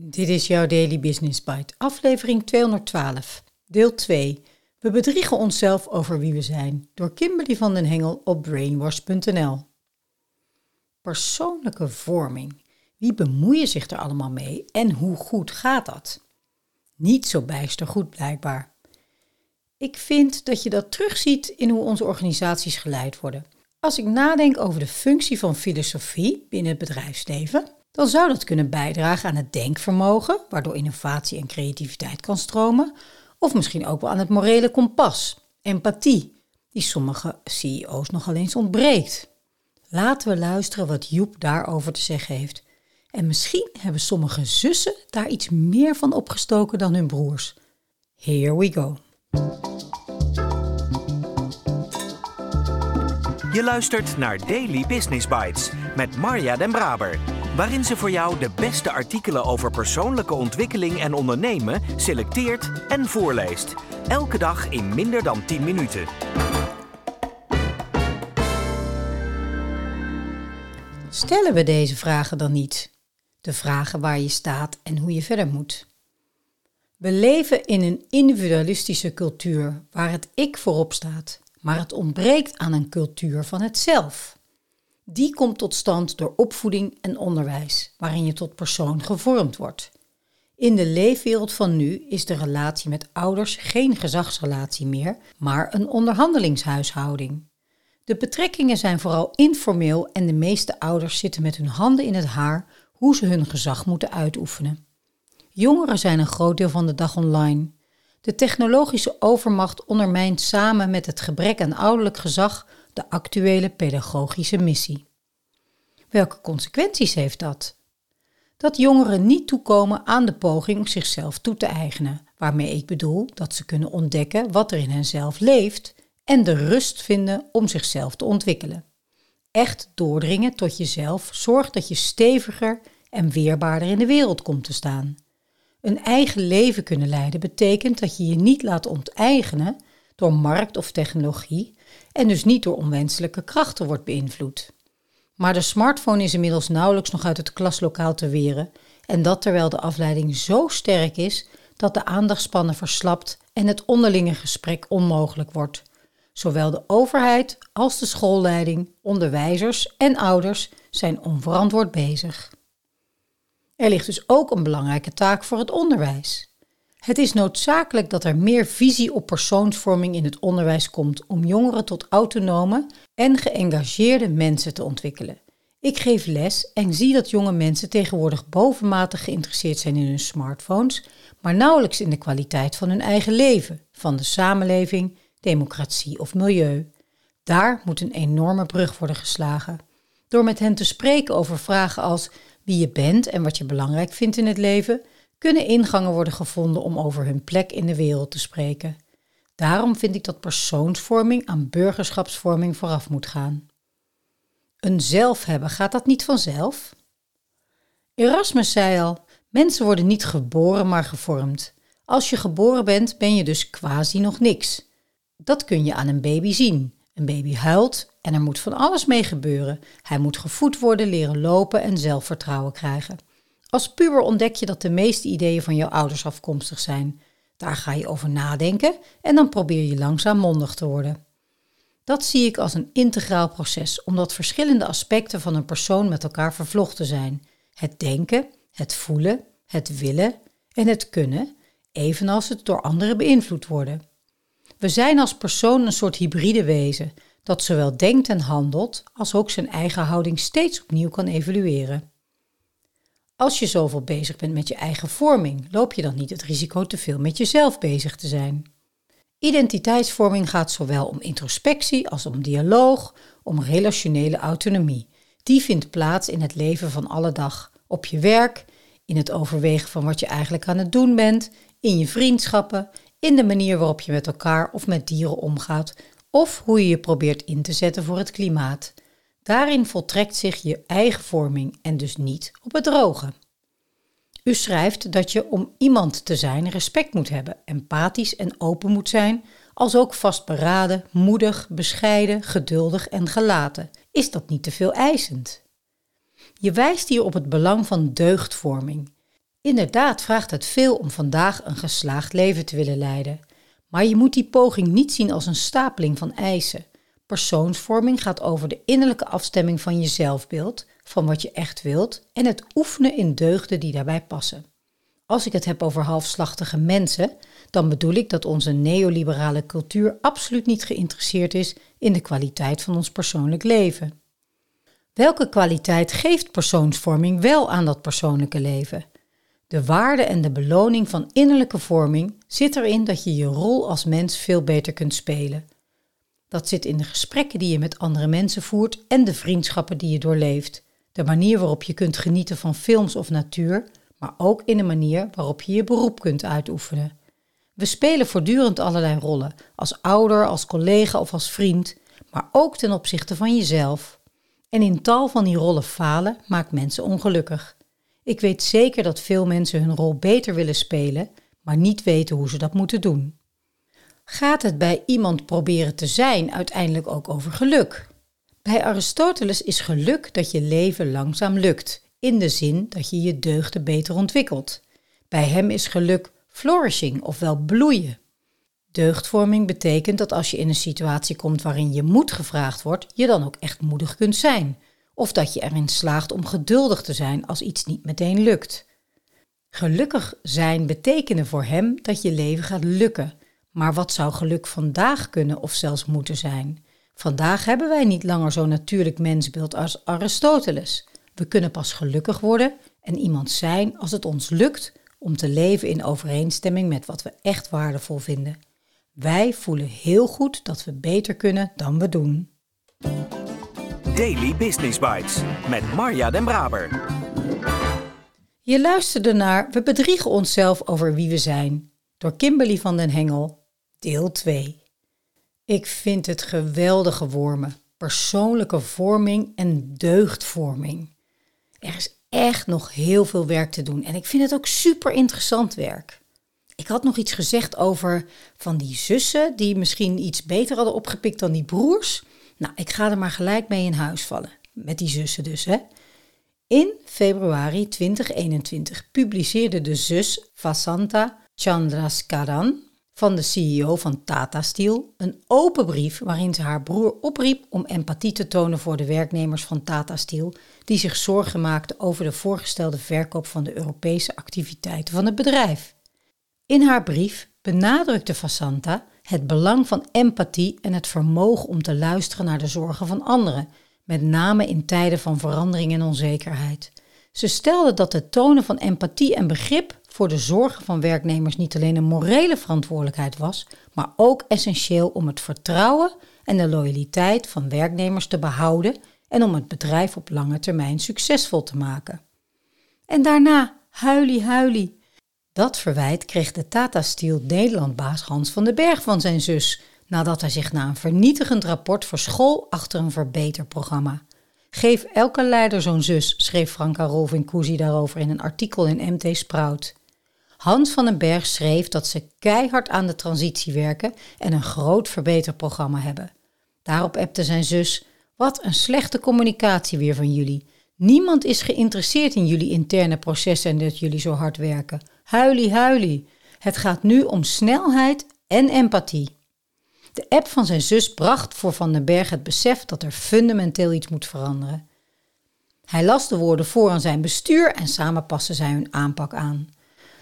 Dit is jouw Daily Business Bite, aflevering 212, deel 2. We bedriegen onszelf over wie we zijn, door Kimberly van den Hengel op brainwash.nl. Persoonlijke vorming. Wie bemoeien zich er allemaal mee en hoe goed gaat dat? Niet zo bijster goed blijkbaar. Ik vind dat je dat terugziet in hoe onze organisaties geleid worden. Als ik nadenk over de functie van filosofie binnen het bedrijfsleven, dan zou dat kunnen bijdragen aan het denkvermogen, waardoor innovatie en creativiteit kan stromen, of misschien ook wel aan het morele kompas, empathie, die sommige CEO's nogal eens ontbreekt. Laten we luisteren wat Joep daarover te zeggen heeft. En misschien hebben sommige zussen daar iets meer van opgestoken dan hun broers. Here we go. Je luistert naar Daily Business Bites met Marja Den Braber waarin ze voor jou de beste artikelen over persoonlijke ontwikkeling en ondernemen selecteert en voorleest. Elke dag in minder dan 10 minuten. Stellen we deze vragen dan niet? De vragen waar je staat en hoe je verder moet. We leven in een individualistische cultuur waar het ik voorop staat, maar het ontbreekt aan een cultuur van het zelf. Die komt tot stand door opvoeding en onderwijs, waarin je tot persoon gevormd wordt. In de leefwereld van nu is de relatie met ouders geen gezagsrelatie meer, maar een onderhandelingshuishouding. De betrekkingen zijn vooral informeel en de meeste ouders zitten met hun handen in het haar hoe ze hun gezag moeten uitoefenen. Jongeren zijn een groot deel van de dag online. De technologische overmacht ondermijnt samen met het gebrek aan ouderlijk gezag de actuele pedagogische missie. Welke consequenties heeft dat? Dat jongeren niet toekomen aan de poging zichzelf toe te eigenen, waarmee ik bedoel dat ze kunnen ontdekken wat er in henzelf leeft en de rust vinden om zichzelf te ontwikkelen. Echt doordringen tot jezelf zorgt dat je steviger en weerbaarder in de wereld komt te staan. Een eigen leven kunnen leiden betekent dat je je niet laat onteigenen door markt of technologie en dus niet door onwenselijke krachten wordt beïnvloed. Maar de smartphone is inmiddels nauwelijks nog uit het klaslokaal te weren en dat terwijl de afleiding zo sterk is dat de aandachtspannen verslapt en het onderlinge gesprek onmogelijk wordt. Zowel de overheid als de schoolleiding, onderwijzers en ouders zijn onverantwoord bezig. Er ligt dus ook een belangrijke taak voor het onderwijs. Het is noodzakelijk dat er meer visie op persoonsvorming in het onderwijs komt om jongeren tot autonome en geëngageerde mensen te ontwikkelen. Ik geef les en zie dat jonge mensen tegenwoordig bovenmatig geïnteresseerd zijn in hun smartphones, maar nauwelijks in de kwaliteit van hun eigen leven, van de samenleving, democratie of milieu. Daar moet een enorme brug worden geslagen. Door met hen te spreken over vragen als wie je bent en wat je belangrijk vindt in het leven, kunnen ingangen worden gevonden om over hun plek in de wereld te spreken. Daarom vind ik dat persoonsvorming aan burgerschapsvorming vooraf moet gaan. Een zelf hebben, gaat dat niet vanzelf? Erasmus zei al: mensen worden niet geboren, maar gevormd. Als je geboren bent, ben je dus quasi nog niks. Dat kun je aan een baby zien. Een baby huilt en er moet van alles mee gebeuren. Hij moet gevoed worden, leren lopen en zelfvertrouwen krijgen. Als puber ontdek je dat de meeste ideeën van jouw ouders afkomstig zijn. Daar ga je over nadenken en dan probeer je langzaam mondig te worden. Dat zie ik als een integraal proces, omdat verschillende aspecten van een persoon met elkaar vervlochten zijn. Het denken, het voelen, het willen en het kunnen, evenals het door anderen beïnvloed worden. We zijn als persoon een soort hybride wezen, dat zowel denkt en handelt, als ook zijn eigen houding steeds opnieuw kan evalueren. Als je zoveel bezig bent met je eigen vorming, loop je dan niet het risico te veel met jezelf bezig te zijn. Identiteitsvorming gaat zowel om introspectie als om dialoog, om relationele autonomie. Die vindt plaats in het leven van alle dag, op je werk, in het overwegen van wat je eigenlijk aan het doen bent, in je vriendschappen, in de manier waarop je met elkaar of met dieren omgaat, of hoe je je probeert in te zetten voor het klimaat. Daarin voltrekt zich je eigen vorming en dus niet op het droge. U schrijft dat je om iemand te zijn respect moet hebben, empathisch en open moet zijn, als ook vastberaden, moedig, bescheiden, geduldig en gelaten. Is dat niet te veel eisend? Je wijst hier op het belang van deugdvorming. Inderdaad vraagt het veel om vandaag een geslaagd leven te willen leiden. Maar je moet die poging niet zien als een stapeling van eisen. Persoonsvorming gaat over de innerlijke afstemming van je zelfbeeld, van wat je echt wilt en het oefenen in deugden die daarbij passen. Als ik het heb over halfslachtige mensen, dan bedoel ik dat onze neoliberale cultuur absoluut niet geïnteresseerd is in de kwaliteit van ons persoonlijk leven. Welke kwaliteit geeft persoonsvorming wel aan dat persoonlijke leven? De waarde en de beloning van innerlijke vorming zit erin dat je je rol als mens veel beter kunt spelen. Dat zit in de gesprekken die je met andere mensen voert en de vriendschappen die je doorleeft. De manier waarop je kunt genieten van films of natuur, maar ook in de manier waarop je je beroep kunt uitoefenen. We spelen voortdurend allerlei rollen, als ouder, als collega of als vriend, maar ook ten opzichte van jezelf. En in tal van die rollen falen maakt mensen ongelukkig. Ik weet zeker dat veel mensen hun rol beter willen spelen, maar niet weten hoe ze dat moeten doen. Gaat het bij iemand proberen te zijn uiteindelijk ook over geluk? Bij Aristoteles is geluk dat je leven langzaam lukt, in de zin dat je je deugden beter ontwikkelt. Bij hem is geluk flourishing, ofwel bloeien. Deugdvorming betekent dat als je in een situatie komt waarin je moed gevraagd wordt, je dan ook echt moedig kunt zijn. Of dat je erin slaagt om geduldig te zijn als iets niet meteen lukt. Gelukkig zijn betekende voor hem dat je leven gaat lukken. Maar wat zou geluk vandaag kunnen of zelfs moeten zijn? Vandaag hebben wij niet langer zo'n natuurlijk mensbeeld als Aristoteles. We kunnen pas gelukkig worden en iemand zijn als het ons lukt om te leven in overeenstemming met wat we echt waardevol vinden. Wij voelen heel goed dat we beter kunnen dan we doen. Daily Business Bites met Marja Den Braber. Je luisterde naar We bedriegen onszelf over wie we zijn door Kimberly van den Hengel, deel 2. Ik vind het geweldige wormen, persoonlijke vorming en deugdvorming. Er is echt nog heel veel werk te doen en ik vind het ook super interessant werk. Ik had nog iets gezegd over van die zussen die misschien iets beter hadden opgepikt dan die broers. Nou, ik ga er maar gelijk mee in huis vallen. Met die zussen dus, hè. In februari 2021 publiceerde de zus Vasanta Chandraskaran van de CEO van Tata Steel een open brief waarin ze haar broer opriep om empathie te tonen voor de werknemers van Tata Steel die zich zorgen maakten over de voorgestelde verkoop van de Europese activiteiten van het bedrijf. In haar brief benadrukte Vasanta het belang van empathie en het vermogen om te luisteren naar de zorgen van anderen, met name in tijden van verandering en onzekerheid. Ze stelde dat het tonen van empathie en begrip voor de zorgen van werknemers niet alleen een morele verantwoordelijkheid was, maar ook essentieel om het vertrouwen en de loyaliteit van werknemers te behouden en om het bedrijf op lange termijn succesvol te maken. En daarna, huilie huilie, dat verwijt kreeg de Tata Steel Nederlandbaas Hans van den Berg van zijn zus, nadat hij zich na een vernietigend rapport verschool achter een verbeterprogramma. Geef elke leider zo'n zus, schreef Franka Rolvin-Kuzi daarover in een artikel in MT Sprout. Hans van den Berg schreef dat ze keihard aan de transitie werken en een groot verbeterprogramma hebben. Daarop appte zijn zus: Wat een slechte communicatie weer van jullie. Niemand is geïnteresseerd in jullie interne processen en dat jullie zo hard werken. Huilie, huilie. Het gaat nu om snelheid en empathie. De app van zijn zus bracht voor Van den Berg het besef dat er fundamenteel iets moet veranderen. Hij las de woorden voor aan zijn bestuur en samen passen zij hun aanpak aan.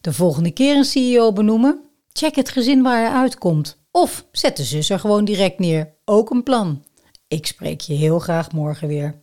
De volgende keer een CEO benoemen? Check het gezin waar hij uitkomt. Of zet de zus er gewoon direct neer. Ook een plan. Ik spreek je heel graag morgen weer.